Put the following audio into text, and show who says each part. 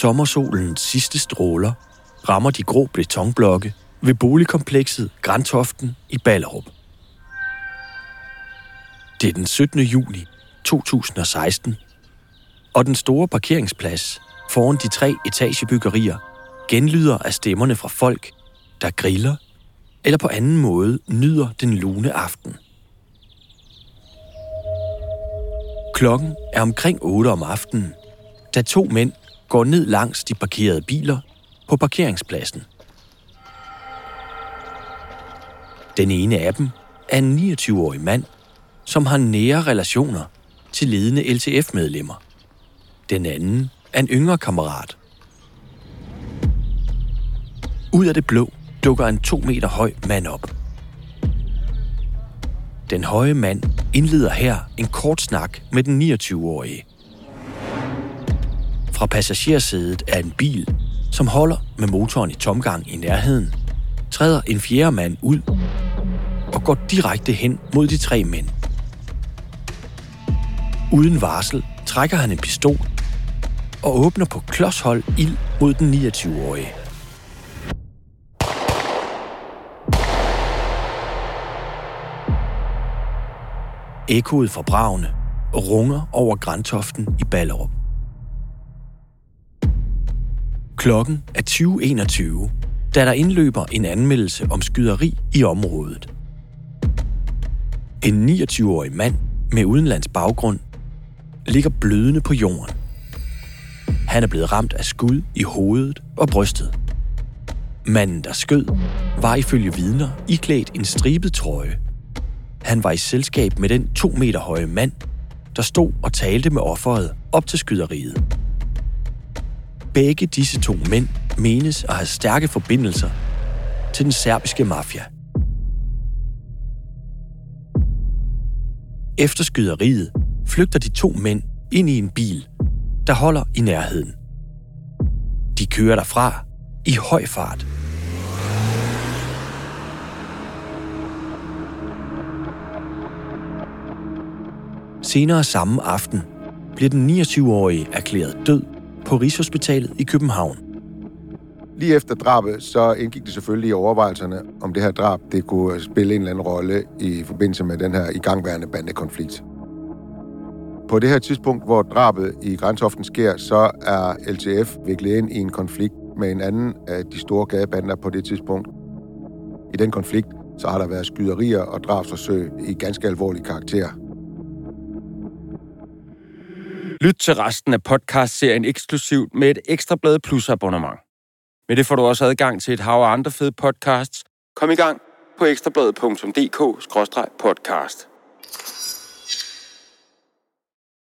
Speaker 1: Sommersolens sidste stråler rammer de grå betonblokke ved boligkomplekset Grantoften i Ballerup. Det er den 17. juni 2016, og den store parkeringsplads foran de tre etagebyggerier genlyder af stemmerne fra folk, der griller eller på anden måde nyder den lune aften. Klokken er omkring 8 om aftenen, da to mænd går ned langs de parkerede biler på parkeringspladsen. Den ene af dem er en 29-årig mand, som har nære relationer til ledende LTF-medlemmer. Den anden er en yngre kammerat. Ud af det blå dukker en to meter høj mand op. Den høje mand indleder her en kort snak med den 29-årige. Fra passagersædet af en bil, som holder med motoren i tomgang i nærheden, træder en fjerde mand ud og går direkte hen mod de tre mænd. Uden varsel trækker han en pistol og åbner på klodshold ild mod den 29-årige. Ekkoet fra bravene runger over Grantoften i Ballerup. Klokken er 2021, da der indløber en anmeldelse om skyderi i området. En 29-årig mand med udenlands baggrund ligger blødende på jorden. Han er blevet ramt af skud i hovedet og brystet. Manden, der skød, var ifølge vidner iklædt en stribet trøje. Han var i selskab med den to meter høje mand, der stod og talte med offeret op til skyderiet. Begge disse to mænd menes at have stærke forbindelser til den serbiske mafia. Efter skyderiet flygter de to mænd ind i en bil, der holder i nærheden. De kører derfra i høj fart. Senere samme aften bliver den 29-årige erklæret død på Rigshospitalet i København.
Speaker 2: Lige efter drabet, så indgik det selvfølgelig i overvejelserne, om det her drab det kunne spille en eller anden rolle i forbindelse med den her igangværende bandekonflikt. På det her tidspunkt, hvor drabet i Grænsoften sker, så er LTF viklet ind i en konflikt med en anden af de store gadebander på det tidspunkt. I den konflikt, så har der været skyderier og drabsforsøg i ganske alvorlig karakter.
Speaker 3: Lyt til resten af podcast-serien eksklusivt med et ekstra blad Plus abonnement. Med det får du også adgang til et hav af andre fede podcasts. Kom i gang på ekstrabladet.dk-podcast.